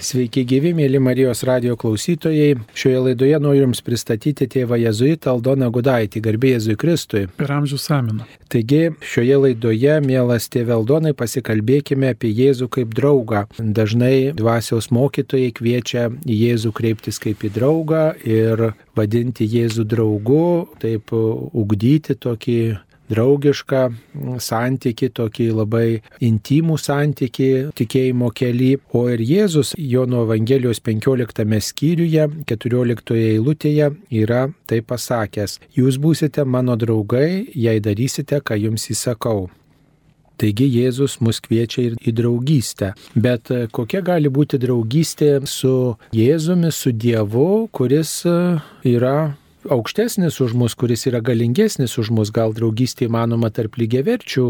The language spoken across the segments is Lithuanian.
Sveiki gyvi, mėly Marijos radio klausytojai. Šioje laidoje noriu Jums pristatyti tėvą Jėzuitą Aldoną Gudaitį, garbė Jėzui Kristui. Per amžių samino. Taigi, šioje laidoje, mielas tėvė Aldonai, pasikalbėkime apie Jėzų kaip draugą. Dažnai dvasiaus mokytojai kviečia Jėzų kreiptis kaip į draugą ir vadinti Jėzų draugu, taip ugdyti tokį draugišką santyki, tokį labai intimų santyki tikėjimo keli. O ir Jėzus Jono Evangelijos 15 skyriuje, 14 eilutėje yra tai pasakęs, jūs būsite mano draugai, jei darysite, ką jums įsakau. Taigi Jėzus mus kviečia ir į draugystę. Bet kokia gali būti draugystė su Jėzumi, su Dievu, kuris yra aukštesnis už mus, kuris yra galingesnis už mus, gal draugystė įmanoma tarp lygiaverčių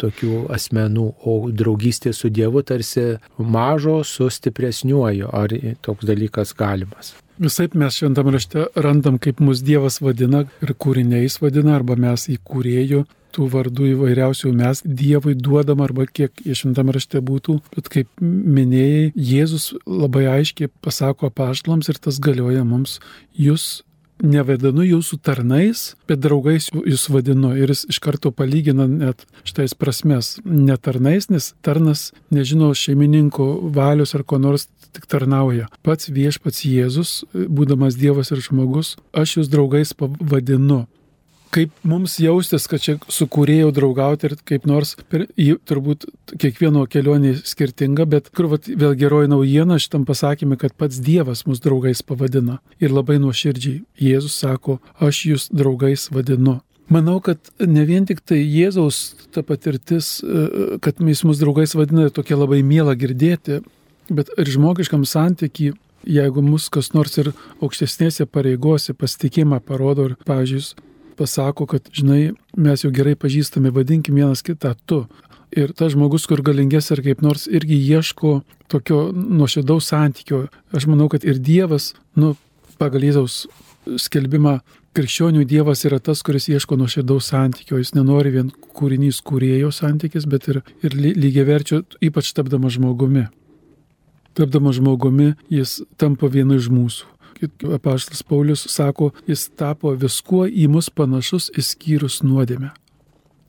tokių asmenų, o draugystė su Dievu tarsi mažo su stipresniuoju. Ar toks dalykas galimas? Visai mes šventame rašte randam, kaip mus Dievas vadina ir kūriniais vadina, arba mes į kūrėjų tų vardų įvairiausių mes Dievui duodam, arba kiek iš šventame rašte būtų. Bet kaip minėjai, Jėzus labai aiškiai pasako paštlams ir tas galioja mums. Jūs nevadinu jūsų tarnais, bet draugais jūs vadinu. Ir jis iš karto palygina net šitais prasmes. Ne tarnais, nes tarnas nežino šeimininko valios ar ko nors tik tarnauja. Pats viešpats Jėzus, būdamas Dievas ir žmogus, aš jūs draugais pavadinu kaip mums jaustis, kad čia su kūrėjau draugauti ir kaip nors, per, turbūt kiekvieno kelionė skirtinga, bet kur vat, vėl geroji naujiena šitam pasakymė, kad pats Dievas mus draugais pavadina. Ir labai nuoširdžiai Jėzus sako, aš jūs draugais vadinu. Manau, kad ne vien tik tai Jėzaus ta patirtis, e, kad mes mus draugais vadina, tokia labai miela girdėti, bet ir žmogiškam santykiai jeigu mus kas nors ir aukštesnėse pareigose pasitikėjimą parodo ir, pavyzdžiui, pasako, kad, žinai, mes jau gerai pažįstame, vadinkim vienas kitą tu. Ir tas žmogus, kur galinges ar kaip nors irgi ieško tokio nuošidaus santykio. Aš manau, kad ir Dievas, nu, pagal Jėzaus skelbimą, krikščionių Dievas yra tas, kuris ieško nuošidaus santykio. Jis nenori vien kūrinys kūrėjo santykis, bet ir, ir lygiai verčio, ypač tapdamas žmogumi. Tapdamas žmogumi, jis tampa vienu iš mūsų apaštas Paulius sako, jis tapo viskuo į mus panašus išskyrus nuodėmę.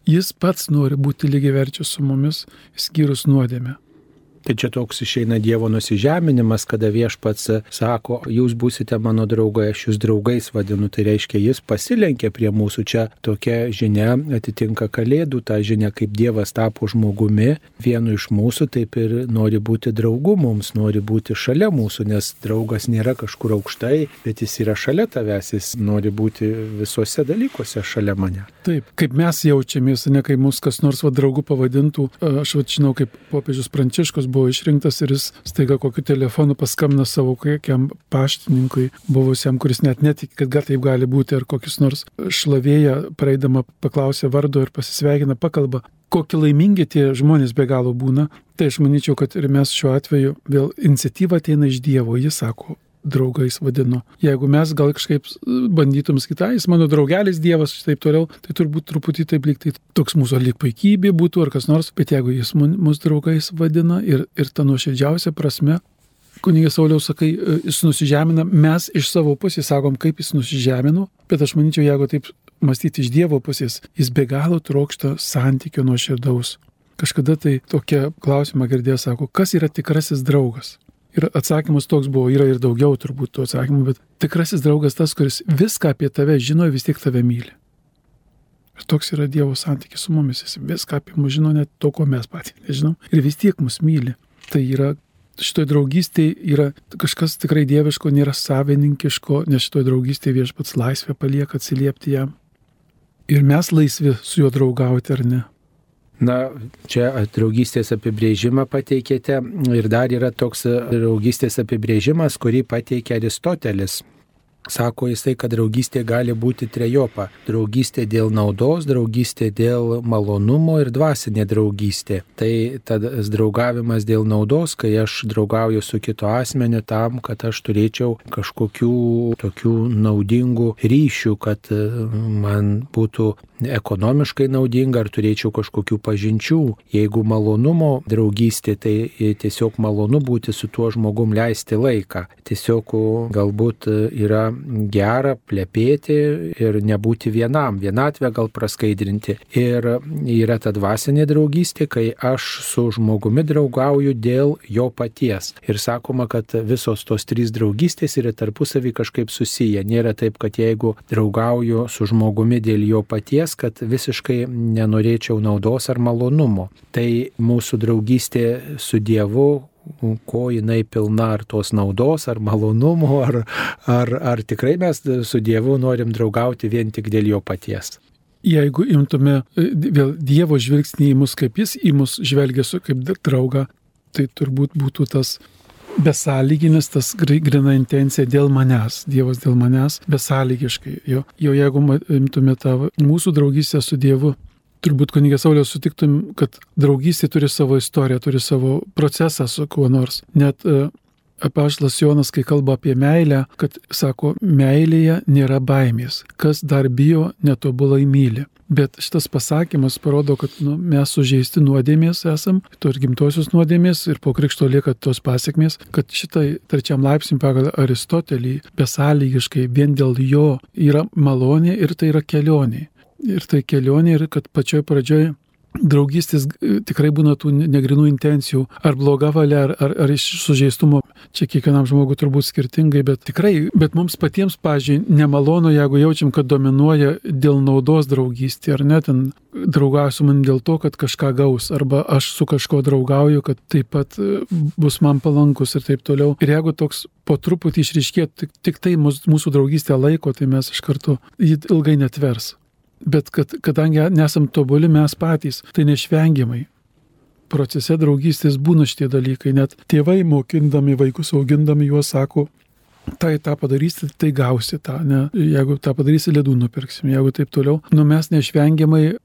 Jis pats nori būti lygiai verčias su mumis, išskyrus nuodėmę. Tai čia toks išeina Dievo nusižeminimas, kada viešpats sako, jūs būsite mano draugai, aš jūs draugais vadinu, tai reiškia, jis pasilenkė prie mūsų. Čia tokia žinia atitinka kalėdų, ta žinia, kaip Dievas tapo žmogumi, vienu iš mūsų, taip ir nori būti draugu mums, nori būti šalia mūsų, nes draugas nėra kažkur aukštai, bet jis yra šalia tavęs, jis nori būti visuose dalykuose šalia mane. Taip, kaip mes jaučiamės, ne kaip mus kas nors va draugų pavadintų, aš va žinau, kaip popiežius Pranciškus buvo išrinktas ir jis staiga kokiu telefonu paskambina savo kokiam paštininkui, buvusiam, kuris net netiki, kad gal taip gali būti, ar kokius nors šlavėja praeidama paklausė vardo ir pasisveikina, pakalba. Kokie laimingi tie žmonės be galo būna, tai aš manyčiau, kad ir mes šiuo atveju vėl iniciatyva ateina iš Dievo, jis sako, draugais vadinu. Jeigu mes gal kažkaip bandytum sakyti, jis mano draugelis Dievas ir taip toliau, tai turbūt truputį taip lyg tai toks mūsų lyg puikybė būtų ar kas nors, bet jeigu jis mus draugais vadina ir, ir ta nuoširdžiausia prasme, Kunigė Sauliau sakai, e, jis nusižemina, mes iš savo pusės sakom, kaip jis nusižemino, bet aš manyčiau, jeigu taip mąstyti iš Dievo pusės, jis be galo trokšta santykio nuoširdaus. Kažkada tai tokia klausimą girdėjo, sako, kas yra tikrasis draugas? Ir atsakymas toks buvo, yra ir daugiau turbūt tų atsakymų, bet tikrasis draugas tas, kuris viską apie tave žino ir vis tiek tave myli. Ir toks yra Dievo santykis su mumis, jis viską apie mus žino, net to, ko mes patys nežinom, ir vis tiek mus myli. Tai yra, šitoj draugystėje yra kažkas tikrai dieviško, nėra savininkiško, nes šitoj draugystėje viešpats laisvę palieka atsiliepti jam. Ir mes laisvi su juo draugauti ar ne. Na, čia draugystės apibrėžimą pateikėte ir dar yra toks draugystės apibrėžimas, kurį pateikė Aristotelis. Sako jisai, kad draugystė gali būti trejopa. Draugystė dėl naudos, draugystė dėl malonumo ir dvasinė draugystė. Tai tas draugavimas dėl naudos, kai aš draugauju su kito asmeniu tam, kad aš turėčiau kažkokių tokių naudingų ryšių, kad e, man būtų ekonomiškai naudinga ar turėčiau kažkokių pažinčių. Jeigu malonumo draugystė, tai tiesiog malonu būti su tuo žmogum leisti laiką. Tiesiog galbūt yra gera plepėti ir nebūti vienam, vienatvę gal praskaidrinti. Ir yra ta dvasinė draugystė, kai aš su žmogumi draugauju dėl jo paties. Ir sakoma, kad visos tos trys draugystės yra tarpusavį kažkaip susiję. Nėra taip, kad jeigu draugauju su žmogumi dėl jo paties, kad visiškai nenorėčiau naudos ar malonumo. Tai mūsų draugystė su Dievu ko jinai pilna, ar tos naudos, ar malonumo, ar, ar, ar tikrai mes su Dievu norim draugauti vien tik dėl jo paties. Jeigu imtume e, vėl Dievo žvilgsnį į mus, kaip jis į mus žvelgia su kaip draugą, tai turbūt būtų tas besąlyginis, tas grina intencija dėl manęs, Dievas dėl manęs, besąlygiškai. Jo, jo jeigu imtume tą mūsų draugystę su Dievu, turbūt kunigė Saulė sutiktum, kad draugystė turi savo istoriją, turi savo procesą su kuo nors. Net uh, apaštas Jonas, kai kalba apie meilę, kad sako, meilėje nėra baimės, kas dar bijo, netobulai myli. Bet šitas pasakymas parodo, kad nu, mes sužeisti nuodėmės esam, to ir gimtosios nuodėmės, ir po krikšto lieka tos pasiekmės, kad šitai trečiam laipsniui pagal Aristotelį besąlygiškai vien dėl jo yra malonė ir tai yra kelionė ir tai kelionė ir kad pačioj pradžioj draugystės tikrai būna tų negrinų intencijų, ar bloga valia, ar, ar, ar iš sužeistumo, čia kiekvienam žmogui turbūt skirtingai, bet tikrai, bet mums patiems, pažiūrėjau, nemalonu, jeigu jaučiam, kad dominuoja dėl naudos draugystė, ar net ten draugauju su manim dėl to, kad kažką gaus, arba aš su kažko draugauju, kad taip pat e, bus man palankus ir taip toliau. Ir jeigu toks po truputį išryškėtų, tik, tik tai mūsų draugystė laiko, tai mes iš karto jį ilgai netvers. Bet kad, kadangi nesam tobuli mes patys, tai neišvengiamai. Procese draugystės būna šitie dalykai, net tėvai mokindami vaikus, augindami juos sako, tai tą padarysi, tai gausi tą, ne? jeigu tą padarysi, ledų nupirksim, jeigu taip toliau. Nu mes neišvengiamai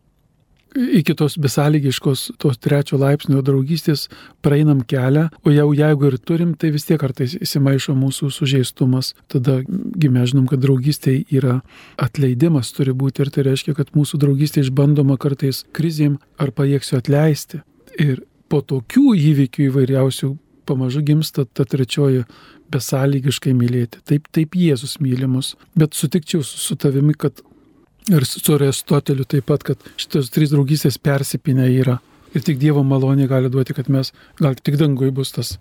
iki tos besąlygiškos, tos trečio laipsnio draugystės praeinam kelią, o jau jeigu ir turim, tai vis tiek kartais įsimaišo mūsų sužeistumas. Tada gimė žinom, kad draugystė yra atleidimas turi būti ir tai reiškia, kad mūsų draugystė išbandoma kartais krizėm ar pajėgsiu atleisti. Ir po tokių įvykių įvairiausių pamažu gimsta ta trečioji besąlygiškai mylėti. Taip, taip Jėzus mylimus. Bet sutikčiau su, tavimi, kad Ir su Aristoteliu taip pat, kad šitos trys draugystės persipinę yra. Ir tik Dievo malonė gali duoti, kad mes, gal tik dangui bus tas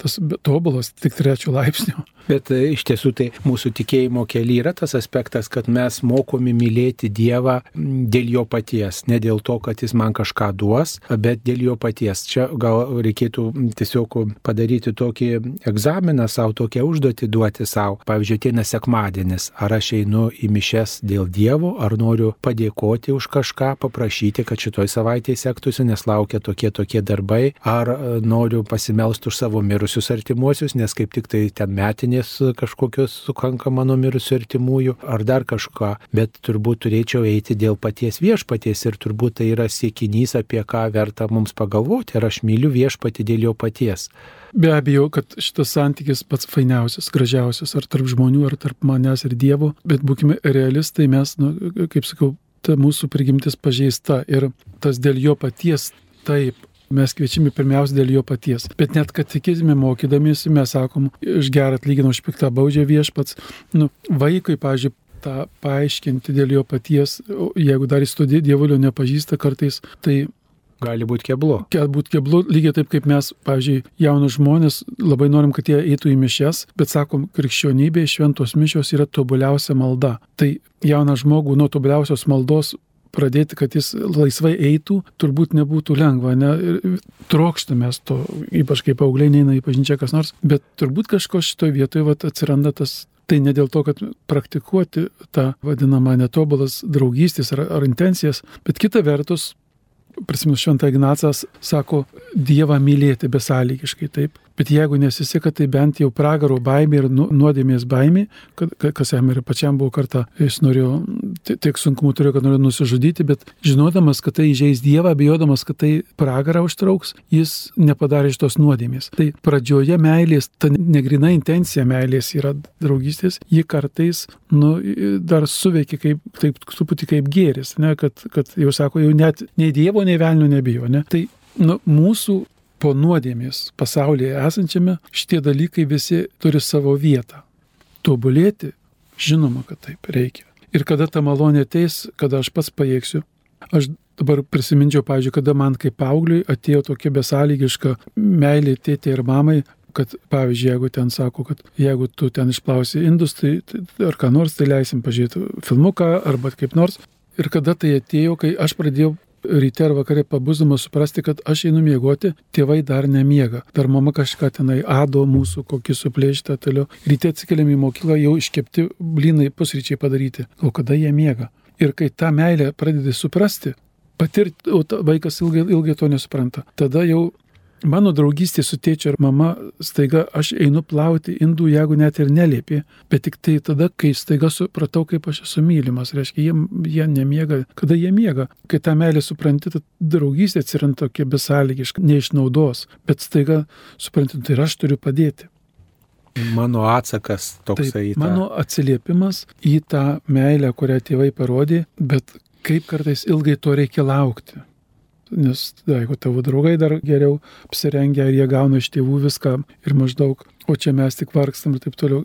tas tobulas tik trečio laipsnio. Bet e, iš tiesų tai mūsų tikėjimo kelyje yra tas aspektas, kad mes mokomi mylėti Dievą dėl jo paties, ne dėl to, kad jis man kažką duos, bet dėl jo paties. Čia gal reikėtų tiesiog padaryti tokį egzaminą savo, tokią užduotį duoti savo. Pavyzdžiui, ateina sekmadienis, ar aš einu į mišes dėl Dievo, ar noriu padėkoti už kažką, paprašyti, kad šitoj savaitėje sektųsi, nes laukia tokie tokie darbai, ar e, noriu pasimelsti už savo mirusius mirusius artimuosius, nes kaip tik tai ten metinės kažkokios sukanka mano mirusių artimųjų ar dar kažką, bet turbūt turėčiau eiti dėl paties viešpaties ir turbūt tai yra siekinys, apie ką verta mums pagalvoti, ar aš myliu viešpatį dėl jo paties. Be abejo, kad šitas santykis pats fainiausias, gražiausias, ar tarp žmonių, ar tarp manęs ir Dievo, bet būkime realistai, mes, nu, kaip sakau, ta mūsų prigimtis pažeista ir tas dėl jo paties taip mes kviečiami pirmiausia dėl jo paties. Bet net katekizme mokydamiesi mes sakom, iš gerą atlyginau, už piktą baudžią viešpats. Nu, vaikui, pažiūrėjau, tą paaiškinti dėl jo paties, jeigu dar jis to dievulio nepažįsta kartais, tai gali būti keblu. Gali būti keblu, lygiai taip kaip mes, pavyzdžiui, jaunus žmonės, labai norim, kad jie eitų į mišes, bet sakom, krikščionybė šventos mišios yra tobuliausia malda. Tai jauną žmogų nuo tobuliausios maldos pradėti, kad jis laisvai eitų, turbūt nebūtų lengva. Ne? Trokštamės to, ypač kaip augliai neina į pažinčią kas nors, bet turbūt kažko šitoje vietoje vat, atsiranda tas. Tai ne dėl to, kad praktikuoti tą vadinamą netobulas draugystės ar, ar intencijas, bet kita vertus, prisimenu Šventą Ignacas, sako Dievą mylėti besąlygiškai taip. Bet jeigu nesiseka, tai bent jau pragaro baimė ir nu, nuodėmės baimė, kad, kas jam ir pačiam buvo kartą, jis norėjo, tiek sunkumų turėjo, kad norėjo nusižudyti, bet žinodamas, kad tai įžeis Dievą, bijodamas, kad tai pragarą užtrauks, jis nepadarė iš tos nuodėmės. Tai pradžioje meilės, ta negrina intencija meilės yra draugystės, ji kartais nu, dar suveikia kaip, taip, truputį kaip gėris, ne, kad, kad jau sako, jau net nei Dievo, nei velnių nebijo. Ne. Tai nu, mūsų po nuodėmės pasaulyje esančiame šitie dalykai visi turi savo vietą. Tobulėti, žinoma, kad taip reikia. Ir kada ta malonė ateis, kada aš pats pajėgsiu. Aš dabar prisiminčiau, pavyzdžiui, kada man kaip paaugliui atėjo tokia besąlygiška meilė tėtė ir mamai, kad, pavyzdžiui, jeigu ten sako, kad jeigu tu ten išplausi indus, tai, tai ar ką nors, tai leisim pažiūrėti filmuką arba kaip nors. Ir kada tai atėjo, kai aš pradėjau ryte ar vakare pabusdamas suprasti, kad aš einu miegoti, tėvai dar nemiega. Dar mama kažką tenai ado mūsų, kokį suplėštą toliau. Ryte atsikeliam į mokyklą, jau iškepti blinai pusryčiai padaryti. O kada jie miega? Ir kai tą meilę pradedi suprasti, patirti, o vaikas ilgai, ilgai to nesupranta, tada jau Mano draugystė su tėčiu ir mama, staiga aš einu plauti indų, jeigu net ir neliepė, bet tik tai tada, kai staiga supratau, kaip aš esu mylimas, reiškia, jie, jie nemiega, kada jie miega. Kai tą meilę supranti, ta draugystė atsiranda tokia besąlygiška, neišnaudos, bet staiga supranti, tai ir aš turiu padėti. Mano atsakas toks į tą. Mano atsiliepimas į tą meilę, kurią tėvai parodė, bet kaip kartais ilgai to reikia laukti nes jeigu tavo draugai dar geriau apsirengę ir jie gauna iš tėvų viską ir maždaug, o čia mes tik vargstam ir taip toliau.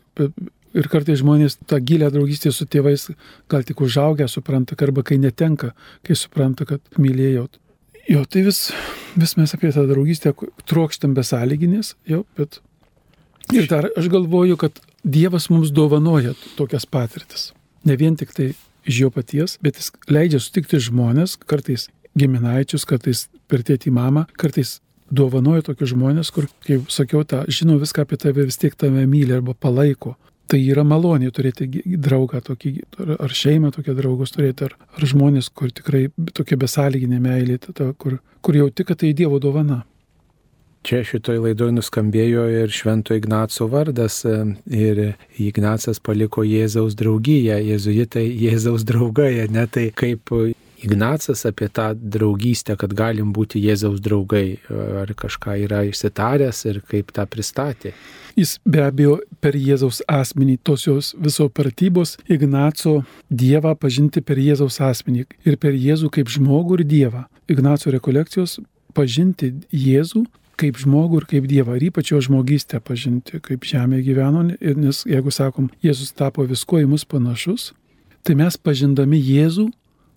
Ir kartais žmonės tą gilę draugystę su tėvais gal tik užaugę supranta, arba kai netenka, kai supranta, kad mylėjau. Jo, tai vis, vis mes apie tą draugystę trokštam besąlyginės, jo, bet... Ir dar aš galvoju, kad Dievas mums dovanoja tokias patirtis. Ne vien tik tai iš jo paties, bet jis leidžia sutikti žmonės, kartais giminaičius, kartais per tėtį mamą, kartais dovanoja tokius žmonės, kur, kaip sakiau, tą, žino viską apie tave, vis tiek tave myli arba palaiko. Tai yra malonė turėti draugą tokį, ar šeimą tokią draugus turėti, ar, ar žmonės, kur tikrai tokia besąlyginė meilė, tada, kur, kur jau tik, tai Dievo dovana. Čia šitoj laidoj nuskambėjo ir Švento Ignaco vardas e, ir Ignacas paliko Jėzaus draugiją, jėzuitai Jėzaus draugai, ne tai kaip Ignacas apie tą draugystę, kad galim būti Jėzaus draugai, ar kažką yra išsitaręs ir kaip tą pristatė. Jis be abejo per Jėzaus asmenį, tos jos viso pratybos Ignaco Dievą pažinti per Jėzaus asmenį ir per Jėzų kaip žmogų ir Dievą. Ignaco rekolekcijos pažinti Jėzų kaip žmogų ir kaip Dievą, ir ypač jo žmogystę pažinti, kaip žemė gyveno, nes jeigu sakom, Jėzus tapo visko į mus panašus, tai mes pažindami Jėzų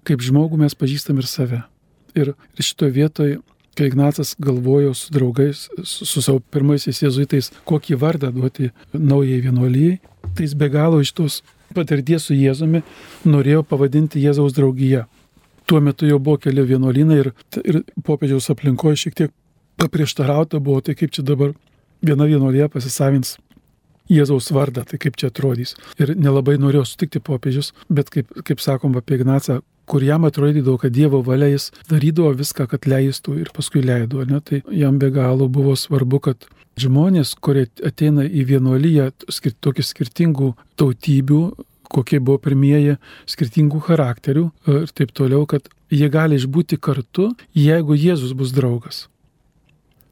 kaip žmogų mes pažįstam ir save. Ir, ir šitoje vietoje, kai Ignacas galvojo su draugais, su, su savo pirmaisiais jėzuitais, kokį vardą duoti naujai vienuolijai, tai jis be galo iš tos patirties su Jėzumi norėjo pavadinti Jėzaus draugiją. Tuo metu jau buvo keli vienuolynai ir, ir popiežiaus aplinkoje šiek tiek paprieštarauta buvo, tai kaip čia dabar viena vienuolija pasisavins Jėzaus vardą, tai kaip čia atrodys. Ir nelabai norėjau sutikti popiežius, bet kaip, kaip sakom apie Ignacą, kur jam atrodydavo, kad Dievo valia jis darydavo viską, kad leistų ir paskui leido, ne? tai jam be galo buvo svarbu, kad žmonės, kurie ateina į vienuolyje, tokių skirtingų tautybių, kokie buvo pirmieji skirtingų charakterių ir taip toliau, kad jie gali išbūti kartu, jeigu Jėzus bus draugas.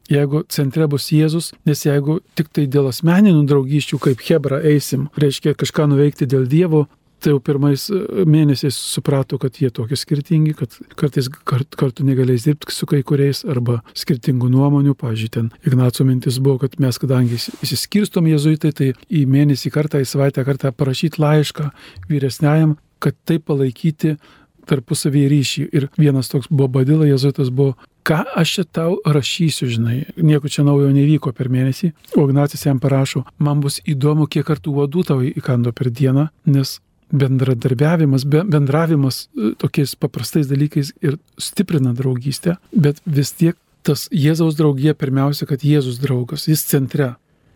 Jeigu centre bus Jėzus, nes jeigu tik tai dėl asmeninių draugysčių kaip Hebra eisim, reiškia kažką nuveikti dėl Dievo, tai jau pirmais e, mėnesiais suprato, kad jie tokie skirtingi, kad kartais kart, kartu negalės dirbti su kai kuriais arba skirtingų nuomonių. Pavyzdžiui, ten Ignaco mintis buvo, kad mes, kadangi įsiskirstom jezuitai, tai į mėnesį kartą, į savaitę kartą parašyti laišką vyresniajam, kad tai palaikyti tarpusavį ryšį. Ir vienas toks buvo badila, jezuitas buvo, ką aš čia tau rašysiu, žinai, nieko čia naujo nevyko per mėnesį. O Ignacijas jam parašo, man bus įdomu, kiek kartų uodų tau įkando per dieną, nes bendradarbiavimas, bendravimas e, tokiais paprastais dalykais ir stiprina draugystę, bet vis tiek tas Jėzaus draugija pirmiausia, kad Jėzus draugas, jis centre,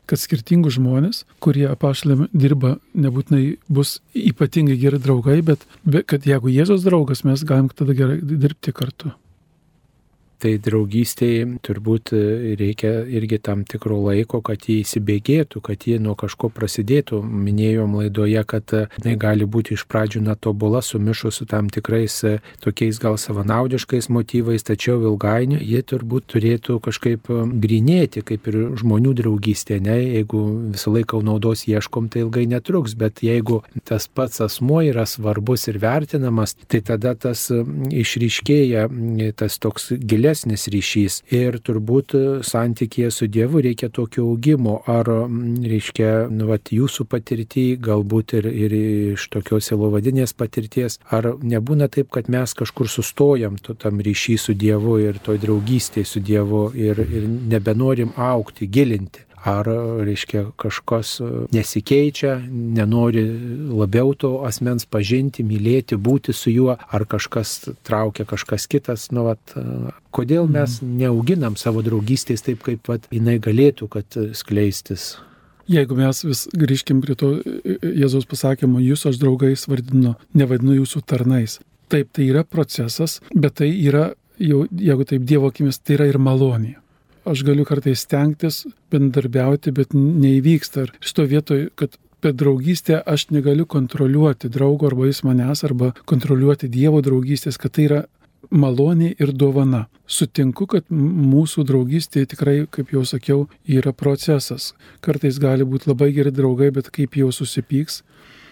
kad skirtingų žmonės, kurie apašlėm dirba, nebūtinai bus ypatingai geri draugai, bet, bet kad jeigu Jėzaus draugas, mes galim tada gerai dirbti kartu. Tai draugystėje turbūt reikia irgi tam tikro laiko, kad jie įsibėgėtų, kad jie nuo kažko prasidėtų. Minėjom laidoje, kad tai gali būti iš pradžių netobula, sumišus su tam tikrais tokiais gal savanaudiškais motyvais, tačiau ilgainiui jie turbūt turėtų kažkaip grinėti, kaip ir žmonių draugystė. Ne? Jeigu visą laiką naudos ieškom, tai ilgai netruks, bet jeigu tas pats asmuo yra svarbus ir vertinamas, tai tada tas išryškėja tas toks gilesnis ryšys. Ir turbūt santykėje su Dievu reikia tokio augimo. Ar, reiškia, nu, vat, jūsų patirtį, galbūt ir, ir iš tokios silovadinės patirties, ar nebūna taip, kad mes kažkur sustojam to, tam ryšį su Dievu ir toj draugystėje su Dievu ir, ir nebenorim aukti, gilinti. Ar, reiškia, kažkas nesikeičia, nenori labiau to asmens pažinti, mylėti, būti su juo, ar kažkas traukia kažkas kitas. Nu, vat, kodėl mhm. mes neauginam savo draugystės taip, kaip vat, jinai galėtų, kad skleistis? Jeigu mes vis grįžkim prie to Jėzaus pasakymo, jūs aš draugais vardinu, nevadinu jūsų tarnais. Taip, tai yra procesas, bet tai yra, jau, jeigu taip Dievo akimis, tai yra ir malonė aš galiu kartais stengtis bendarbiauti, bet neįvyksta. Ir šito vietoj, kad per draugystę aš negaliu kontroliuoti draugo arba jis manęs, arba kontroliuoti Dievo draugystės, kad tai yra malonė ir dovana. Sutinku, kad mūsų draugystė tikrai, kaip jau sakiau, yra procesas. Kartais gali būti labai geri draugai, bet kaip jau susipyks,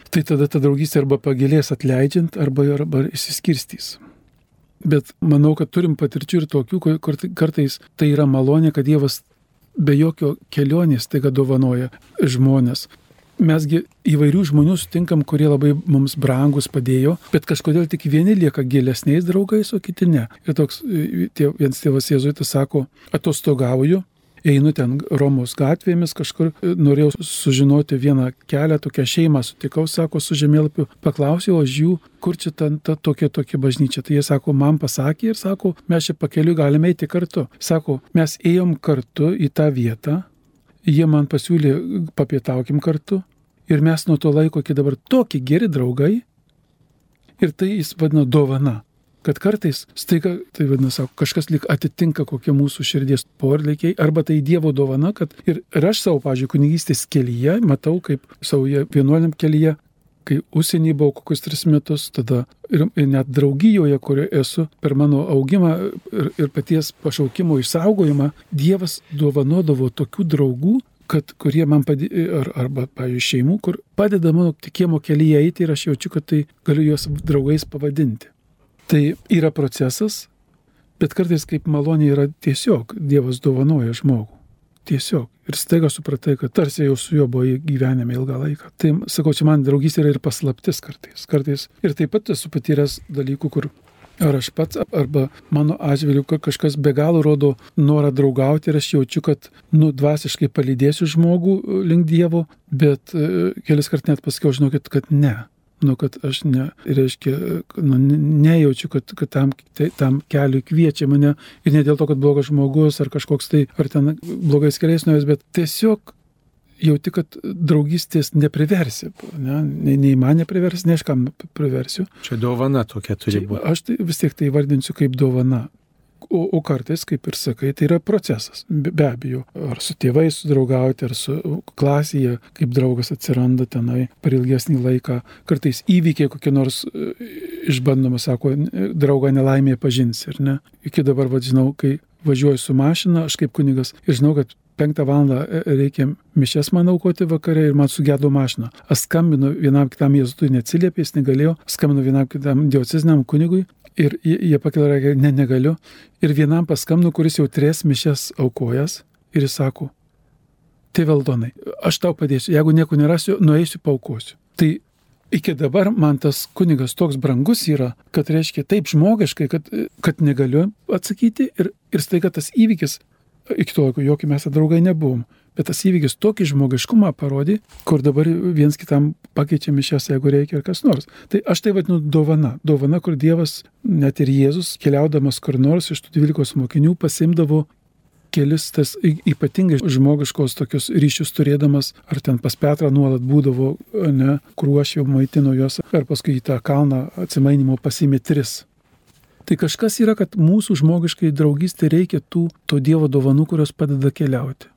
tai tada ta draugystė arba pagilės atleidžiant, arba, arba išsiskirstys. Bet manau, kad turim patirčių ir tokių, kur kartais tai yra malonė, kad Dievas be jokio kelionės taiga dovanoja žmonės. Mesgi įvairių žmonių sutinkam, kurie labai mums brangus padėjo, bet kažkodėl tik vieni lieka gilesniais draugais, o kiti ne. Ir toks tie, vienas tėvas Jėzuitas sako, atostogauju, einu ten Romos gatvėmis, kažkur norėjau sužinoti vieną kelią, tokią šeimą sutikau, sako, su žemėlapiu, paklausiau aš jų, kur čia ta, ta tokia tokia bažnyčia. Tai jie sako, man pasakė ir sako, mes čia pakeliu galime eiti kartu. Sako, mes ėjom kartu į tą vietą, jie man pasiūlė papietaukim kartu ir mes nuo to laiko iki dabar tokie geri draugai ir tai jis vadino dovana kad kartais staiga, tai vadinasi, kažkas lik atitinka kokie mūsų širdies poreikiai, arba tai Dievo dovana, kad ir, ir aš savo, pažiūrėjau, kunigystės kelyje, matau, kaip savo vienuoliam kelyje, kai užsienį buvau kokius tris metus, tada ir, ir net draugijoje, kurioje esu, per mano augimą ir, ir paties pašaukimo išsaugojimą, Dievas dovanodavo tokių draugų, kad, kurie man padėjo, ar, arba, pavyzdžiui, šeimų, kur padeda mano tikėjimo kelyje eiti ir aš jaučiu, kad tai galiu juos draugais pavadinti. Tai yra procesas, bet kartais kaip malonė yra tiesiog Dievas dovanoja žmogų. Tiesiog. Ir staiga supratai, kad tarsi jau su juo buvo gyvenime ilgą laiką. Tai, sakau, čia man draugystė yra ir paslaptis kartais. kartais. Ir taip pat esu patyręs dalykų, kur ar aš pats, arba mano atžvilgiu kažkas be galo rodo norą draugauti ir aš jaučiu, kad, nu, dvasiškai palydėsiu žmogų link Dievo, bet e, kelis kart net pasakiau, žinokit, kad ne nu, kad aš ne, reiškia, nu, nejaučiu, kad, kad tam, tai, tam keliui kviečia mane ir ne dėl to, kad blogas žmogus ar kažkoks tai, ar ten blogais keliais nuėjęs, bet tiesiog jauti, kad draugystės nepriversi, ne? nei, nei man nepriversi, nei aš kam priversiu. Čia dovana tokia turi būti. Aš tai vis tiek tai vardinsiu kaip dovana. O, o kartais, kaip ir sakai, tai yra procesas. Be, be abejo, ar su tėvais sudraugauti, ar su klasėje, kaip draugas atsiranda tenai per ilgesnį laiką. Kartais įvykiai kokie nors e, išbandoma, sako, draugą nelaimėje pažins ir ne. Iki dabar, vadžinau, kai važiuoju su mašina, aš kaip kunigas ir žinau, kad penktą valandą e, reikia mišes man aukoti vakare ir man sugėdo mašiną. Aš skambinu vienam kitam jėzutui, neatsiliepė, jis negalėjo, skambinu vienam kitam diociziniam kunigui Ir jie pakelia ranką, ne, negaliu. Ir vienam paskambinu, kuris jau tris mišes aukojas ir jis sako, tai valdonai, aš tau padėsiu, jeigu nieko nerasiu, nueisiu paukosiu. Tai iki dabar man tas kunigas toks brangus yra, kad reiškia taip žmogiškai, kad, kad negaliu atsakyti ir, ir staiga tas įvykis, iki to, jokie mes draugai nebuvom, Bet tas įvykis tokį žmogiškumą parodė, kur dabar viens kitam pakeičia mišęs, jeigu reikia ir kas nors. Tai aš tai vadinu dovana. Dovana, kur Dievas, net ir Jėzus, keliaudamas kur nors iš tų dvylikos mokinių, pasimdavo kelis tas ypatingai žmogiškos tokius ryšius turėdamas, ar ten pas Petrą nuolat būdavo, ne, kruošiau, maitino juos, ar paskui į tą kalną atsimainimo pasimė tris. Tai kažkas yra, kad mūsų žmogiškai draugystė reikia tų to Dievo dovanų, kurios padeda keliauti.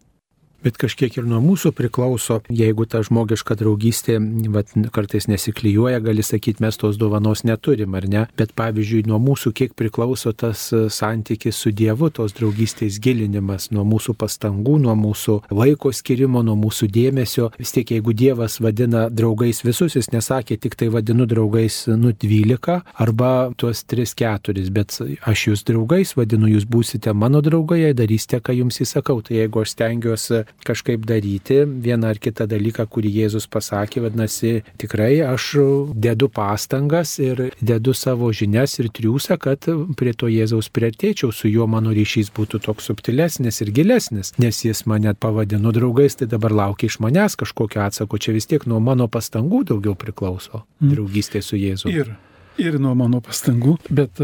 Bet kažkiek ir nuo mūsų priklauso, jeigu ta žmogiška draugystė vat, kartais nesiklyjuoja, gali sakyti, mes tos dovanos neturim, ar ne? Bet pavyzdžiui, nuo mūsų kiek priklauso tas e, santykis su Dievu, tos draugystės gilinimas, nuo mūsų pastangų, nuo mūsų laiko skirimo, nuo mūsų dėmesio. Vis tiek, jeigu Dievas vadina draugais visus, jis nesakė tik tai vadinu draugais nu 12 arba tuos 3-4, bet aš jūs draugais vadinu, jūs būsite mano draugai, darysite, ką jums įsakau. Tai jeigu aš stengiuosi kažkaip daryti vieną ar kitą dalyką, kurį Jėzus pasakė, vadinasi, tikrai aš dedu pastangas ir dedu savo žinias ir triūsą, kad prie to Jėzaus prieartėčiau, su juo mano ryšys būtų toks subtilesnis ir gilesnis, nes jis mane pavadino draugais, tai dabar laukia iš manęs kažkokio atsako, čia vis tiek nuo mano pastangų daugiau priklauso mm. draugystė su Jėzu. Ir, ir nuo mano pastangų, bet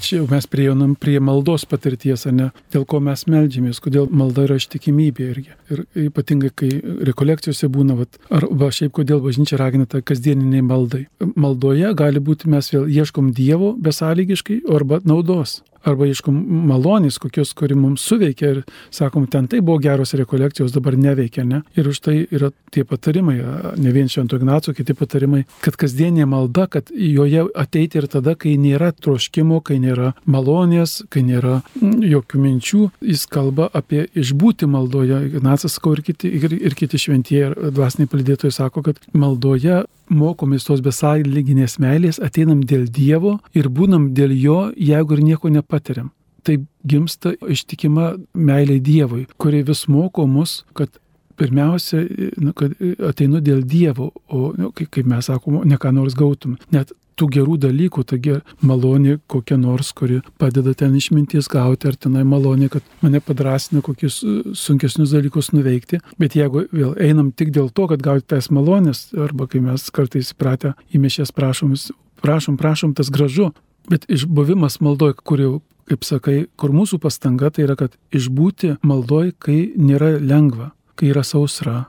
Čia jau mes priejonam prie maldos patirties, ne, dėl ko mes melžiamės, kodėl malda yra ištikimybė irgi. Ir ypatingai, kai rekolekcijose būna, vat, arba šiaip kodėl bažnyčia ragina tą kasdieniniai maldai. Maldoje gali būti mes vėl ieškom Dievo besąlygiškai arba naudos arba ieškom malonės, kokios, kuri mums suveikia ir sakom, ten tai buvo geros rekolekcijos, dabar neveikia, ne? Ir už tai yra tie patarimai, ne vien Švento Ignaco, kiti patarimai, kad kasdienė malda, kad joje ateiti ir tada, kai nėra troškimo, kai nėra malonės, kai nėra jokių minčių, jis kalba apie išbūti maldoje. Ignacas sakau ir kiti, ir, ir kiti šventieji ir dvasiniai palidėtojai sako, kad maldoje mokomės tos besąlyginės meilės, ateinam dėl Dievo ir būnam dėl Jo, jeigu ir nieko nepatiriam. Tai gimsta ištikima meilė Dievui, kuri vis moko mus, kad pirmiausia, nu, kad ateinu dėl Dievo, o nu, kaip mes sakome, ne ką nors gautum. Net tų gerų dalykų, taigi malonė kokia nors, kuri padeda ten išminties gauti, ar tenai malonė, kad mane padrasina kokius e, sunkesnius dalykus nuveikti. Bet jeigu vėl einam tik dėl to, kad gauti tas malonės, arba kai mes kartais įpratę įmešės prašomis, prašom, prašom, tas gražu, bet išbuvimas maldoj, kur jau kaip sakai, kur mūsų pastanga tai yra, kad išbūti maldoj, kai nėra lengva, kai yra sausra,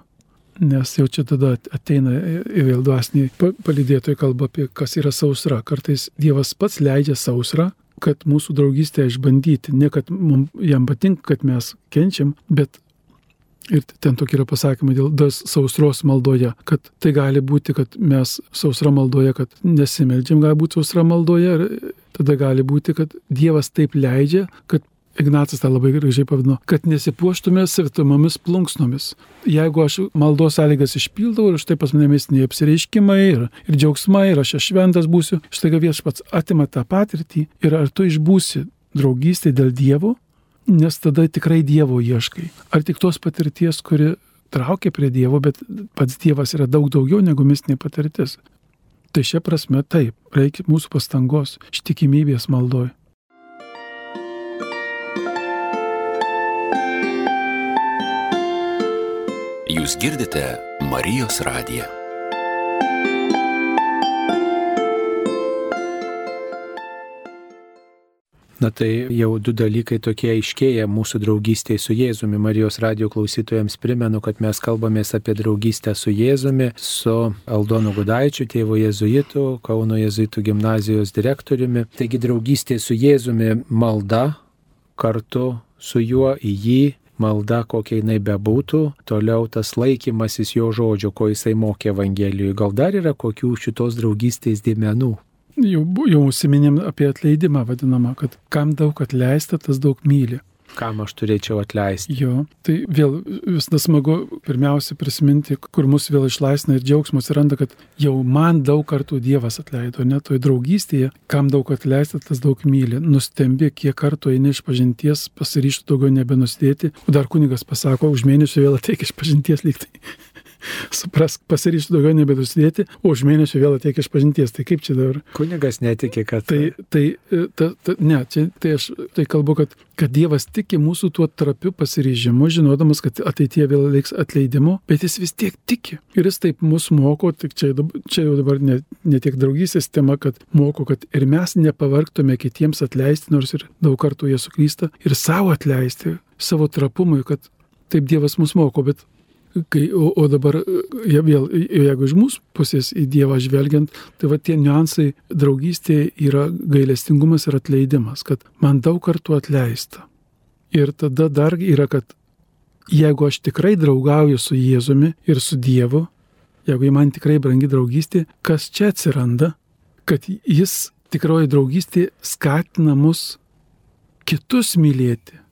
nes jau čia tada ateina vėl dvasiniai palidėtojai kalba apie, kas yra sausra. Kartais Dievas pats leidžia sausrą, kad mūsų draugystę išbandyti. Ne kad mums, jam patinka, kad mes kenčiam, bet ir ten tokie yra pasakymai dėl sausros maldoje, kad tai gali būti, kad mes sausra maldoje, kad nesimeldžiam, gali būti sausra maldoje, ir tada gali būti, kad Dievas taip leidžia, kad Ignacas tą labai gražiai pavadino, kad nesipuoštume savitomomis plunksnomis. Jeigu aš maldos sąlygas išpildau ir štai pas mane mėsiniai apsireiškimai ir, ir džiaugsmai ir aš šventas būsiu, štai viešpats atima tą patirtį ir ar tu išbūsi draugystė dėl Dievo, nes tada tikrai Dievo ieškai. Ar tik tos patirties, kuri traukia prie Dievo, bet pats Dievas yra daug daugiau negu mistinė patirtis. Tai šia prasme taip, reikia mūsų pastangos, ištikimybės maldoj. Jūs girdite Marijos radiją. Na tai jau du dalykai tokie aiškėja mūsų draugystėje su Jėzumi. Marijos radio klausytojams primenu, kad mes kalbamės apie draugystę su Jėzumi, su Aldonu Gudaičiu, tėvo jėzuitu, Kauno jėzuitų gimnazijos direktoriumi. Taigi draugystė su Jėzumi malda kartu su juo į jį malda, kokia jinai bebūtų, toliau tas laikymasis jo žodžio, ko jisai mokė Evangelijoje. Gal dar yra kokių šitos draugystės dėmenų? Jau, jau užsiminėm apie atleidimą vadinamą, kad kam daug atleista, tas daug myli kam aš turėčiau atleisti. Jo, tai vėl visada smagu pirmiausia prisiminti, kur mus vėl išlaisvina ir džiaugsmas atsiranda, kad jau man daug kartų Dievas atleido, net toj draugystėje, kam daug atleista, tas daug myli. Nustembi, kiek kartų eini iš pažinties, pasiryštų daugiau nebenusidėti, o dar kunigas pasako, už mėnesio vėl ateik iš pažinties lygtai. Suprask, pasiryšti daugiau nebedusidėti, o už mėnesio vėl ateikia iš pažinties. Tai kaip čia dabar? Kunigas netikė, kad. Tai, tai, e, ta, ta, ne, čia, tai aš tai kalbu, kad, kad Dievas tiki mūsų tuo trapiu pasiryžimu, žinodamas, kad ateityje vėl reiks atleidimo, bet jis vis tiek tiki. Ir jis taip mus moko, tik čia, čia jau dabar ne, ne tiek draugystės tema, kad moko, kad ir mes nepavargtume kitiems atleisti, nors ir daug kartų jie suklysta, ir savo atleisti, savo trapumui, kad taip Dievas mus moko, bet kai, o, o dabar, ja, vėl, jeigu iš mūsų pusės į Dievą žvelgiant, tai va tie niuansai draugystėje yra gailestingumas ir atleidimas, kad man daug kartų atleista. Ir tada dar yra, kad jeigu aš tikrai draugauju su Jėzumi ir su Dievu, jeigu man tikrai brangi draugystė, kas čia atsiranda, kad jis tikroji draugystė skatina mus kitus mylėti.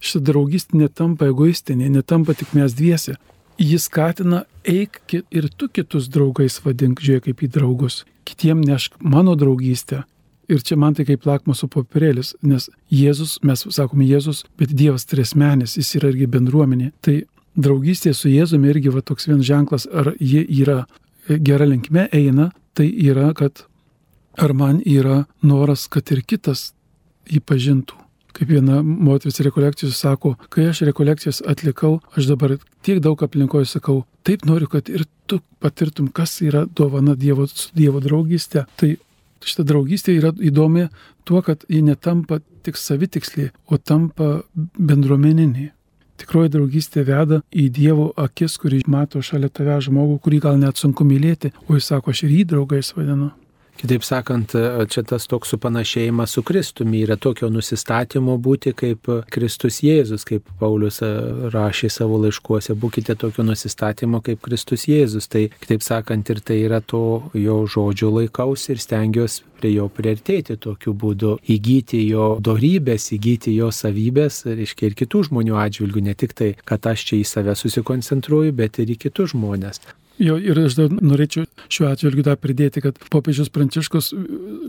Šitą draugystė netampa egoistinė, netampa tik mes dviese. Jis skatina eik ir tu kitus draugais vadink, žiūrėk kaip į draugus. Kitiem nešk mano draugystę. Ir čia man tai kaip lakmoso popierėlis, nes Jėzus, mes sakome Jėzus, bet Dievas tresmenis, jis yra irgi bendruomenė. Tai draugystė su Jėzumi irgi va toks vien ženklas, ar jie yra gera linkme eina, tai yra, kad ar man yra noras, kad ir kitas jį pažintų. Kaip viena moteris rekolekcijos sako, kai aš rekolekcijas atlikau, aš dabar tiek daug aplinkoje sakau, taip noriu, kad ir tu patirtum, kas yra dovana Dievo, Dievo draugystė. Tai šita draugystė yra įdomi tuo, kad ji netampa tik savitikslė, o tampa bendruomeninė. Tikroji draugystė veda į Dievo akis, kurį mato šalia tave žmogų, kurį gal net sunku mylėti, o jis sako, aš ir jį draugais vadinu. Kitaip sakant, čia tas toks supanašėjimas su Kristumi yra tokio nusistatymo būti kaip Kristus Jėzus, kaip Paulius rašė savo laiškuose, būkite tokio nusistatymo kaip Kristus Jėzus. Tai kitaip sakant, ir tai yra to jo žodžio laikausi ir stengiuosi prie jo priartėti tokiu būdu, įgyti jo darybės, įgyti jo savybės, reiškia ir kitų žmonių atžvilgių, ne tik tai, kad aš čia į save susikoncentruoju, bet ir į kitus žmonės. Jo, ir aš dar norėčiau šiuo atžvilgiu dar pridėti, kad popiežius Pranciškus e,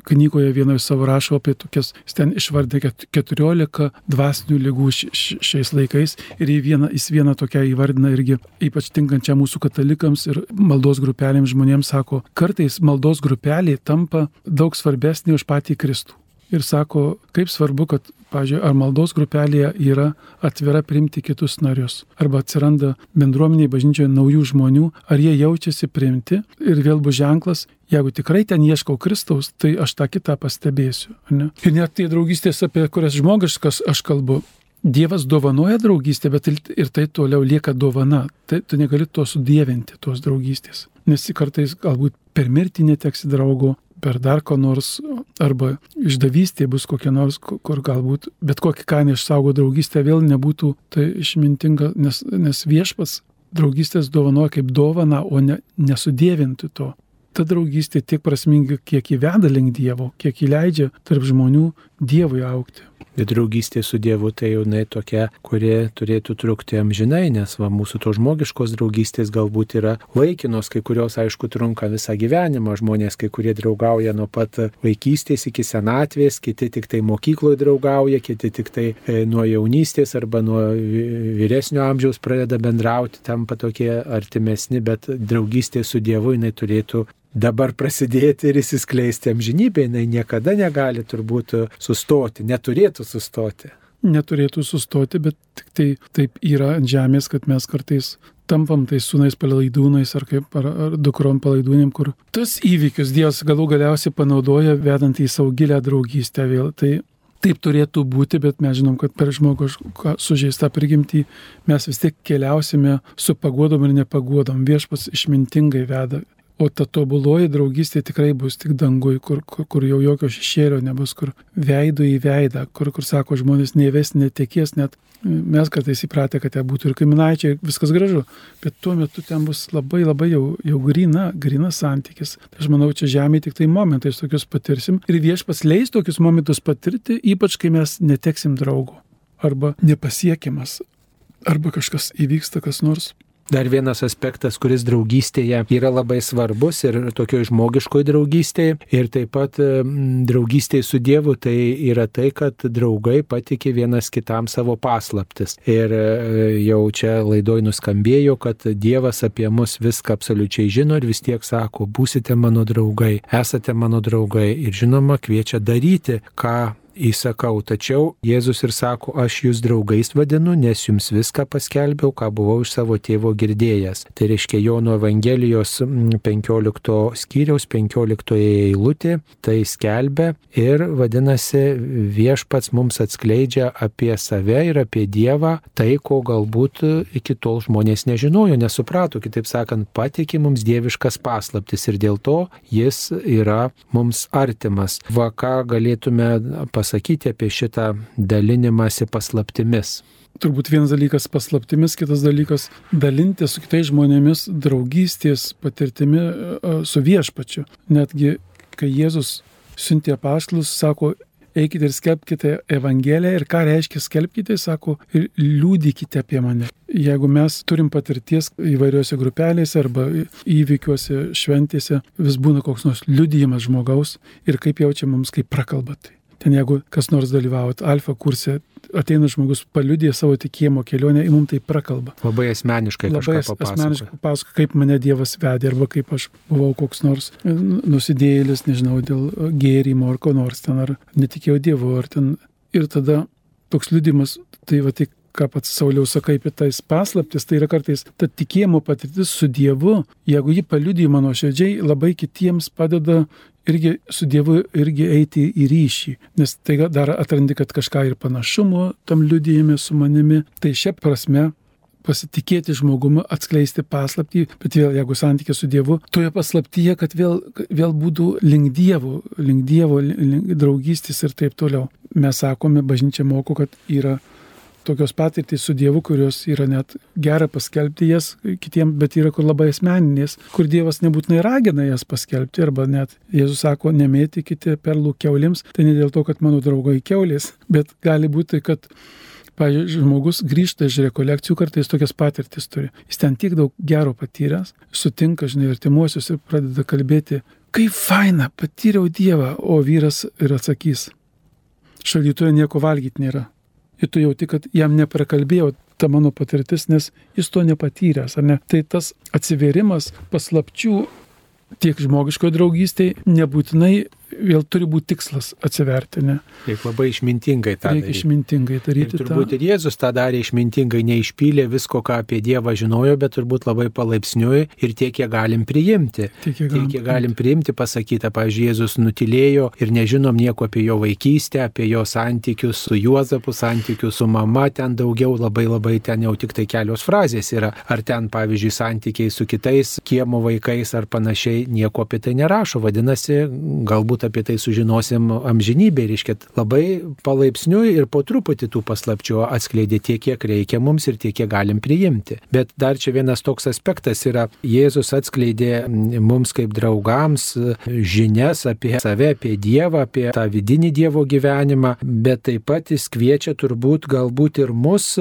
knygoje vienoje savo rašo apie tokias, jis ten išvardė 14 dvasinių lygų šiais laikais ir vieną, jis vieną tokią įvardina irgi ypač tinkančią mūsų katalikams ir maldos grupelėms žmonėms sako, kartais maldos grupelė tampa daug svarbesnė už patį Kristų ir sako, kaip svarbu, kad, pažiūrėjau, ar maldos grupelėje yra atvira priimti kitus narius, arba atsiranda bendruomeniai bažnyčioje naujų žmonių, ar jie jaučiasi priimti ir vėl bus ženklas, jeigu tikrai ten ieškau Kristaus, tai aš tą kitą pastebėsiu. Ne? Ir net tai draugystės, apie kurias žmogiškas aš kalbu, Dievas dovanoja draugystę, bet ir tai toliau lieka dovana. Tai tu negali to sudėvinti, tos draugystės. Nes kartais galbūt per mirtį neteksi draugo, per dar ko nors, arba išdavystė bus kokia nors, kur galbūt bet kokį kainą išsaugo draugystę vėl nebūtų tai išmintinga, nes, nes viešpas draugystės dovanoja kaip dovana, o ne, nesudėvinti to. Ta draugystė tiek prasminga, kiek įveda link Dievo, kiek įleidžia tarp žmonių Dievui aukti. Bet draugystė su Dievu tai jau ne tokia, kuri turėtų trukti amžinai, nes va, mūsų to žmogiškos draugystės galbūt yra laikinos, kai kurios aišku trunka visą gyvenimą, žmonės kai kurie draugauja nuo pat vaikystės iki senatvės, kiti tik tai mokykloje draugauja, kiti tik tai e, nuo jaunystės arba nuo vyresnio amžiaus pradeda bendrauti, tampa tokie artimesni, bet draugystė su Dievu jinai turėtų dabar prasidėti ir įsiskleisti amžinybė, jinai niekada negali turbūt sustoti, neturėtų sustoti. Neturėtų sustoti, bet tik tai taip yra ant žemės, kad mes kartais tampam tais sūnais palaidūnais ar, kaip, ar, ar dukrom palaidūnėm, kur tas įvykius Dievas galų galiausiai panaudoja, vedant į savo gilę draugystę vėl. Tai taip turėtų būti, bet mes žinom, kad per žmogų sužeistą prigimtį mes vis tiek keliausime su pagodom ir nepagodom. Viešpas išmintingai veda O ta tobuloji draugystė tikrai bus tik dangui, kur, kur, kur jau jokio šešėlio nebus, kur veidų į veidą, kur, kur sako žmonės neves, netekės, net mes kartais įpratę, kad ten būtų ir kaiminaičiai, viskas gražu, bet tuo metu ten bus labai labai jau, jau grina, grina santykis. Tai aš manau, čia žemė tik tai momentais tokius patirsim. Ir viešpas leis tokius momentus patirti, ypač kai mes neteksim draugų arba nepasiekiamas, arba kažkas įvyksta kas nors Dar vienas aspektas, kuris draugystėje yra labai svarbus ir tokio žmogiškoje draugystėje ir taip pat draugystėje su Dievu, tai yra tai, kad draugai patikė vienas kitam savo paslaptis. Ir e, jau čia laidoj nuskambėjo, kad Dievas apie mus viską absoliučiai žino ir vis tiek sako, būsite mano draugai, esate mano draugai ir žinoma kviečia daryti, ką įsakau. Tačiau Jėzus ir sako, aš jūs draugais vadinu, nes jums viską paskelbiau, ką buvau iš savo tėvo girdėjęs. Tai reiškia Jono Evangelijos 15 skyriaus 15 eilutė, tai skelbia ir vadinasi viešpats mums atskleidžia apie save ir apie Dievą tai, ko galbūt iki tol žmonės nežinojo, nesuprato, kitaip sakant, patikė mums dieviškas paslaptis ir dėl to jis yra mums artimas. Va ką galėtume pasakyti apie šitą dalinimąsi paslaptimis. Turbūt vienas dalykas paslaptimis, kitas dalykas dalintis su kitais žmonėmis draugystės patirtimi su viešpačiu. Netgi kai Jėzus siuntė paštlus, sako, eikite ir skelbkite Evangeliją ir ką reiškia skelbkite, sako, ir liūdykite apie mane. Jeigu mes turim patirties įvairiuose grupelėse arba įvykiuose, šventėse, vis būna koks nors liudijimas žmogaus ir kaip jaučia mums, kaip prakalbatai. Ten jeigu kas nors dalyvaujat alfa kurse, ateina žmogus paliudė savo tikėjimo kelionę, į mums tai prakalba. Labai asmeniškai. Labai asmeniškai papasako, kaip mane Dievas vedė arba kaip aš buvau koks nors nusidėjėlis, nežinau, dėl gėrimo ar ko nors ten, ar netikėjau Dievu, ar ten. Ir tada toks liudimas, tai va tik ką pats Sauliau sakai apie tais paslaptis, tai yra kartais ta tikėjimo patirtis su Dievu, jeigu ji paliudyja mano širdžiai, labai kitiems padeda irgi su Dievu irgi eiti į ryšį, nes tai dar atrandi, kad kažką ir panašumo tam liudijime su manimi. Tai šia prasme pasitikėti žmogumi, atskleisti paslaptį, bet vėl jeigu santykė su Dievu, toje paslaptyje, kad vėl, vėl būtų link Dievo, link Dievo, link draugystės ir taip toliau. Mes sakome, bažnyčia moko, kad yra tokios patirtys su Dievu, kurios yra net gera paskelbti jas kitiems, bet yra kur labai asmeninės, kur Dievas nebūtinai ragina jas paskelbti, arba net Jėzus sako, nemėtykite perlų keuliams, tai ne dėl to, kad mano draugai keulės, bet gali būti, kad Pavyzdžiui, žmogus grįžta iš rekolekcijų, kartais tokias patirtis turi. Jis ten tiek daug gero patyręs, sutinka, žinai, artimuosius ir pradeda kalbėti, kaip faina, patyriau Dievą, o vyras ir atsakys, šalytoje nieko valgyti nėra ir tu jauti, kad jam neprakalbėjau ta mano patirtis, nes jis to nepatyręs, ar ne? Tai tas atsiverimas paslapčių tiek žmogiškoje draugystėje nebūtinai vėl turi būti tikslas atsiverti. Ne? Reikia labai išmintingai tą daryti. Reikia išmintingai daryti. Ir turbūt tą. ir Jėzus tą darė išmintingai, neišpylė visko, ką apie Dievą žinojo, bet turbūt labai palaipsniui ir tiek, kiek galim priimti. Tiek, kiek galim, tiek, kiek galim priimti pasakytą. Pavyzdžiui, Jėzus nutilėjo ir nežinom nieko apie jo vaikystę, apie jo santykius su Juozapu, santykius su mama, ten daugiau labai labai ten jau tik tai kelios frazės yra. Ar ten, pavyzdžiui, santykiai su kitais kiemo vaikais ar panašiai, nieko apie tai nerašo. Vadinasi, galbūt apie tai sužinosim amžinybė, reiškia labai palaipsniui ir po truputį tų paslapčių atskleidė tiek, kiek reikia mums ir tiek, kiek galim priimti. Bet dar čia vienas toks aspektas yra, Jėzus atskleidė mums kaip draugams žinias apie save, apie Dievą, apie tą vidinį Dievo gyvenimą, bet taip pat jis kviečia turbūt galbūt ir mus,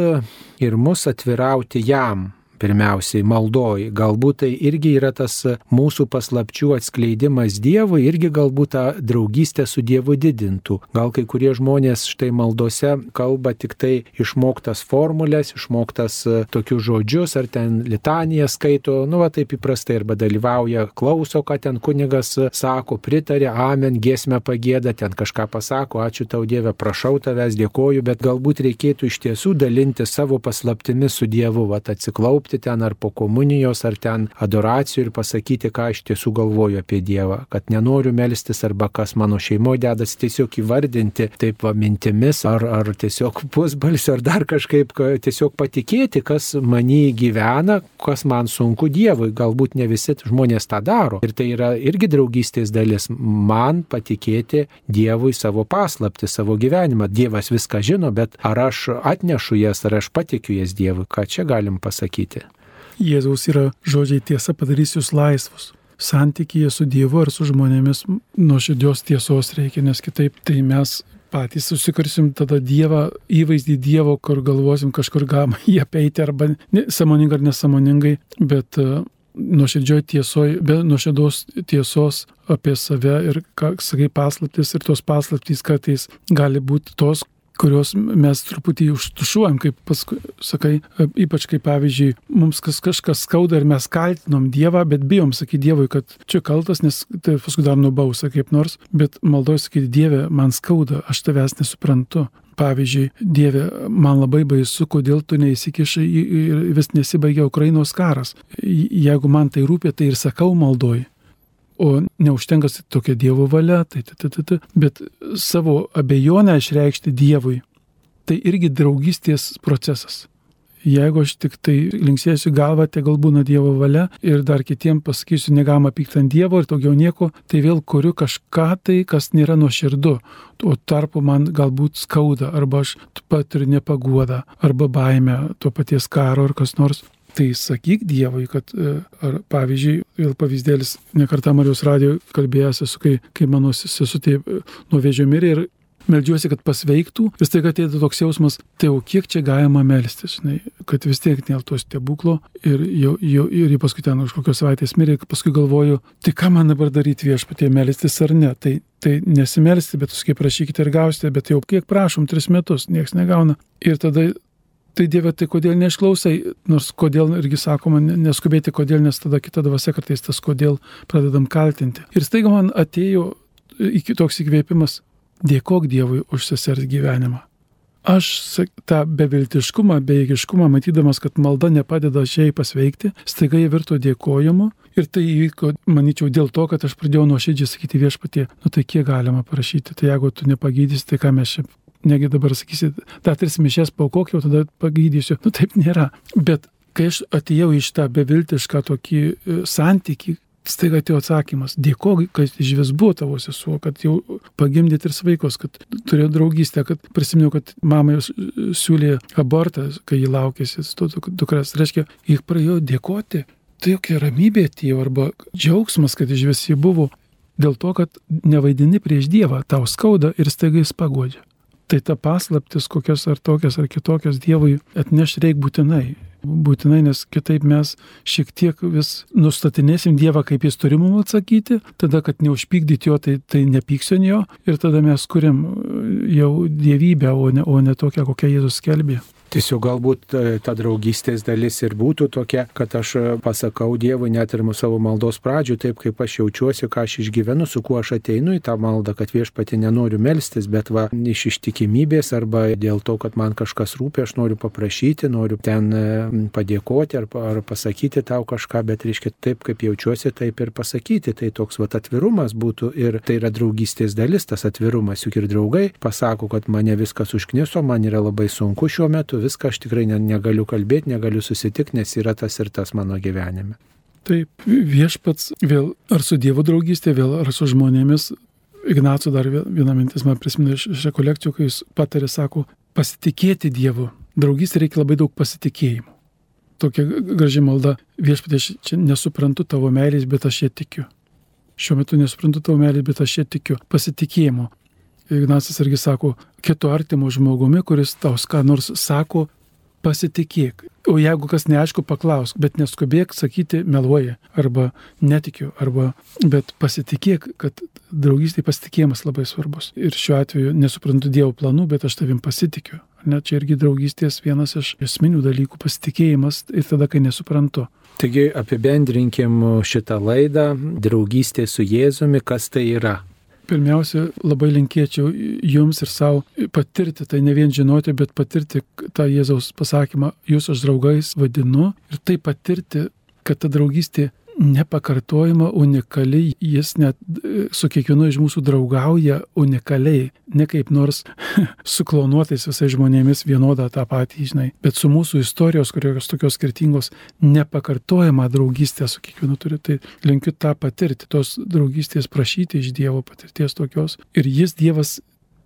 ir mus atvirauti jam pirmiausiai maldoj. Galbūt tai irgi yra tas mūsų paslapčių atskleidimas Dievui, irgi galbūt tą draugystę su Dievu didintų. Gal kai kurie žmonės štai maldose kalba tik tai išmoktas formulės, išmoktas e, tokius žodžius, ar ten litaniją skaito, nu va taip įprastai, arba dalyvauja, klauso, ką ten kunigas sako, pritarė, amen, giesmę pagėda, ten kažką pasako, ačiū tau Dieve, prašau tavęs, dėkoju, bet galbūt reikėtų iš tiesų dalinti savo paslaptimis su Dievu, va atsiklaupti užlipti ten ar po komunijos, ar ten adoracijų ir pasakyti, ką aš tiesų galvoju apie Dievą, kad nenoriu melstis arba kas mano šeimoje dedasi, tiesiog įvardinti taip va mintimis ar, ar tiesiog pusbalsiu ar dar kažkaip, tiesiog patikėti, kas manį gyvena, kas man sunku Dievui. Galbūt ne visi žmonės tą daro. Ir tai yra irgi draugystės dalis. Man patikėti Dievui savo paslapti, savo gyvenimą. Dievas viską žino, bet ar aš atnešu jas, ar aš patikiu jas Dievui, ką čia galim pasakyti. Jėzaus yra žodžiai tiesa padarys jūs laisvus. Santykėje su Dievu ar su žmonėmis nuoširdžios tiesos reikia, nes kitaip tai mes patys susikursim tada Dievą, įvaizdį Dievo, kur galvosim kažkur galima jį apeiti arba ne, samoningai ar nesamoningai, bet uh, nuoširdžioj tiesoje, be nuoširdos tiesos apie save ir, ką sakai, paslaptis ir tos paslaptys kartais gali būti tos, kurios mes truputį užtušuojam, kaip paskui sakai, ypač kaip pavyzdžiui, mums kas, kažkas skauda ir mes kaltinom Dievą, bet bijom sakyti Dievui, kad čia kaltas, nes tai paskui dar nubausa kaip nors, bet maldoju sakyti Dieve, man skauda, aš tavęs nesuprantu. Pavyzdžiui, Dieve, man labai baisu, kodėl tu neįsikišai ir vis nesibaigia Ukrainos karas. Jeigu man tai rūpė, tai ir sakau maldoju. O neužtenka tokia Dievo valia, tai, tai, tai, tai, tai, bet savo abejonę išreikšti Dievui, tai irgi draugystės procesas. Jeigu aš tik tai linksėsiu galvą, tai gal būna Dievo valia ir dar kitiems pasakysiu, negalima pykti ant Dievo ir daugiau nieko, tai vėl kuriu kažką tai, kas nėra nuoširdu. O tarpu man galbūt skauda, arba aš patiriu nepaguodą, arba baimę to paties karo ar kas nors. Tai sakyk Dievui, kad, e, ar pavyzdžiui, vėl pavyzdėlis, nekartą Marijos radijo kalbėjęs esu, kai, kai mano sesutė e, nuo vėžio mirė ir meldžiuosi, kad pasveiktų, vis tiek atėjo toks jausmas, tai jau kiek čia galima melstis, žinai, kad vis tiek nėl to stebuklo ir, jau, jau, ir paskui ten už kokios savaitės mirė, paskui galvoju, tai ką man dabar daryti viešpatie, melstis ar ne, tai, tai nesimelsti, bet jūs kaip prašykite ir gausite, bet jau kiek prašom, tris metus, niekas negauna. Ir tada tai Dieve, tai kodėl neišklausai, nors kodėl irgi sakoma, neskubėti kodėl, nes tada kita dvasia kartais tas kodėl pradedam kaltinti. Ir staiga man atėjo iki toks įkvėpimas, dėkok Dievui už sesers gyvenimą. Aš tą beviltiškumą, bejėgiškumą, matydamas, kad malda nepadeda šiai pasveikti, staiga jie virto dėkojimu ir tai įvyko, manyčiau, dėl to, kad aš pradėjau nuoširdžiai sakyti viešpatie, nu tai kiek galima parašyti, tai jeigu tu nepagydysi, tai ką mes čia negi dabar sakysi, dar tris mišes paukok, jau tada pagydysiu. Nu taip nėra. Bet kai aš atėjau iš tą beviltišką tokį e, santyki, staiga atėjo atsakymas, dėkok, kad iš vis buvo tavo sesuo, kad jau pagimdė tris vaikus, kad turėjo draugystę, kad prisiminiau, kad mama jos e, siūlė abortą, kai jį laukėsi, su dukras. Reiškia, jį praėjo dėkoti. Tai jokia ramybė atėjo arba džiaugsmas, kad iš vis jį buvo. Dėl to, kad nevaidini prieš Dievą, tau skauda ir staiga jis pagodžia tai ta paslaptis kokias ar tokias ar kitokias Dievui atneš reik būtinai. Būtinai, nes kitaip mes šiek tiek vis nustatinėsim Dievą, kaip jis turi mums atsakyti, tada, kad neužpykdyti jo, tai, tai nepyksiu jo ir tada mes kuriam jau dievybę, o ne, o ne tokią, kokią Jėzus skelbė. Tiesiog galbūt e, ta draugystės dalis ir būtų tokia, kad aš e, pasakau Dievui net ir savo maldos pradžių, taip kaip aš jaučiuosi, ką aš išgyvenu, su kuo aš ateinu į tą maldą, kad viešpati nenoriu melstis, bet va iš ištikimybės arba dėl to, kad man kažkas rūpia, aš noriu paprašyti, noriu ten e, padėkoti ar, ar pasakyti tau kažką, bet reiškia taip, kaip jaučiuosi, taip ir pasakyti. Tai toks va atvirumas būtų ir tai yra draugystės dalis, tas atvirumas, juk ir draugai pasako, kad mane viskas užkniso, man yra labai sunku šiuo metu metu viską aš tikrai ne, negaliu kalbėti, negaliu susitikti, nes yra tas ir tas mano gyvenime. Taip, viešpats vėl ar su Dievo draugystė, vėl ar su žmonėmis. Ignaco dar viena mintis man prisimena iš, iš rekolekcijų, kai jis patarė, sako, pasitikėti Dievu. Draugystė reikia labai daug pasitikėjimo. Tokia graži malda, viešpatė, aš čia nesuprantu tavo meilės, bet aš ją tikiu. Šiuo metu nesuprantu tavo meilės, bet aš ją tikiu. Pasitikėjimo. Ignacas irgi sako, kito artimo žmogumi, kuris tau ką nors sako, pasitikėk. O jeigu kas neaišku, paklausk, bet neskubėk sakyti meluoja arba netikiu, arba, bet pasitikėk, kad draugystė pasitikėjimas labai svarbus. Ir šiuo atveju nesuprantu Dievo planų, bet aš tavim pasitikiu. Net čia irgi draugystės vienas iš esminių dalykų - pasitikėjimas ir tada, kai nesuprantu. Taigi apibendrinkim šitą laidą - draugystė su Jėzumi, kas tai yra. Pirmiausia, labai linkėčiau jums ir savo patirti, tai ne vien žinoti, bet patirti tą Jėzaus pasakymą, jūs aš draugais vadinu. Ir tai patirti, kad ta draugystė nepakartojama, unikali, jis net e, su kiekvienu iš mūsų draugauja unikaliai, ne kaip nors suklonuotais visais žmonėmis vienodą tą patį, žinai, bet su mūsų istorijos, kurios tokios skirtingos, nepakartojama draugystė su kiekvienu turi. Tai linkiu tą patirti, tos draugystės prašyti iš Dievo patirties tokios. Ir jis Dievas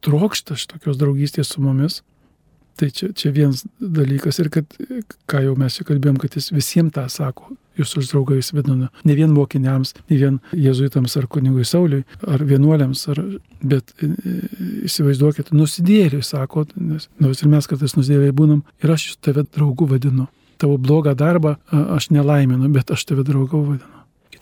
trokšta šitokios draugystės su mumis. Tai čia, čia vienas dalykas ir kad, ką jau mes čia kalbėjom, kad jis visiems tą sako, jūs už draugais vadinu, ne vien mokiniams, ne vien jezuitams ar kunigui Sauliui, ar vienuoliams, ar, bet e, įsivaizduokit, nusidėliui sako, nes nors ir mes kartais nusidėliai būnam, ir aš tave draugų vadinu. Tavo blogą darbą aš nelaiminu, bet aš tave draugų vadinu.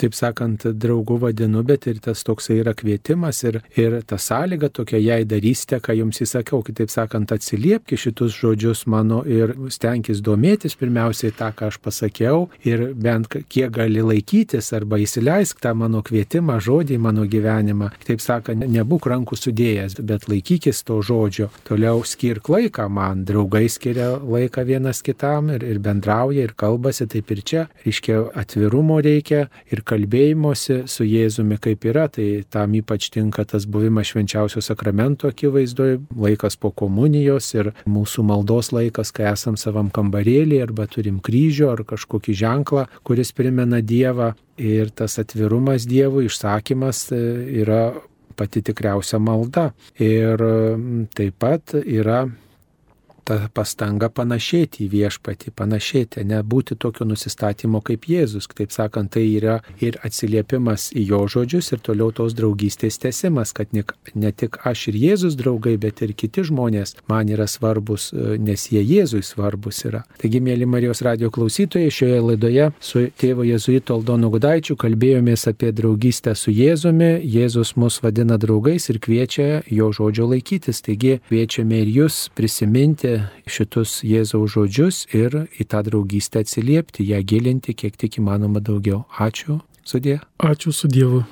Taip sakant, draugų vadinu, bet ir tas toksai yra kvietimas ir, ir ta sąlyga tokia, jei darysite, ką jums įsakiau, kitaip sakant, atsiliepki šitus žodžius mano ir stenkis domėtis pirmiausiai tą, ką aš pasakiau ir bent kiek gali laikytis arba įsileisk tą mano kvietimą, žodį į mano gyvenimą. Taip sakant, nebūk rankų sudėjęs, bet laikykis to žodžio. Toliau skirk laiką man, draugai skiria laiką vienas kitam ir, ir bendrauja ir kalbasi, taip ir čia. Reiškia, atvirumo reikia ir kalbėjimosi su Jėzumi kaip yra, tai tam ypač tinka tas buvimas švenčiausio sakramento akivaizdoje, laikas po komunijos ir mūsų maldos laikas, kai esam savam kambarėlį arba turim kryžių ar kažkokį ženklą, kuris primena Dievą. Ir tas atvirumas Dievui, išsakymas e, yra pati tikriausia malda. Ir taip pat yra ta pastanga panašėti į viešpatį, panašėti, nebūti tokio nusistatymo kaip Jėzus. Taip sakant, tai yra ir atsiliepimas į jo žodžius ir toliau tos draugystės tesimas, kad ne, tik aš ir Jėzus draugai, bet ir kiti žmonės man yra svarbus, nes jie Jėzui svarbus yra. Taigi, mėly Marijos radio klausytojai, šioje laidoje su tėvo Jėzuito Aldonu Gudaičiu kalbėjomės apie draugystę su Jėzumi. Jėzus mus vadina draugais ir kviečia jo žodžio laikytis. Taigi, kviečiame ir jūs prisiminti šitus Jėzaus žodžius ir į tą draugystę atsiliepti, ją gilinti kiek tik įmanoma daugiau. Ačiū, sudė. Ačiū su Dievu.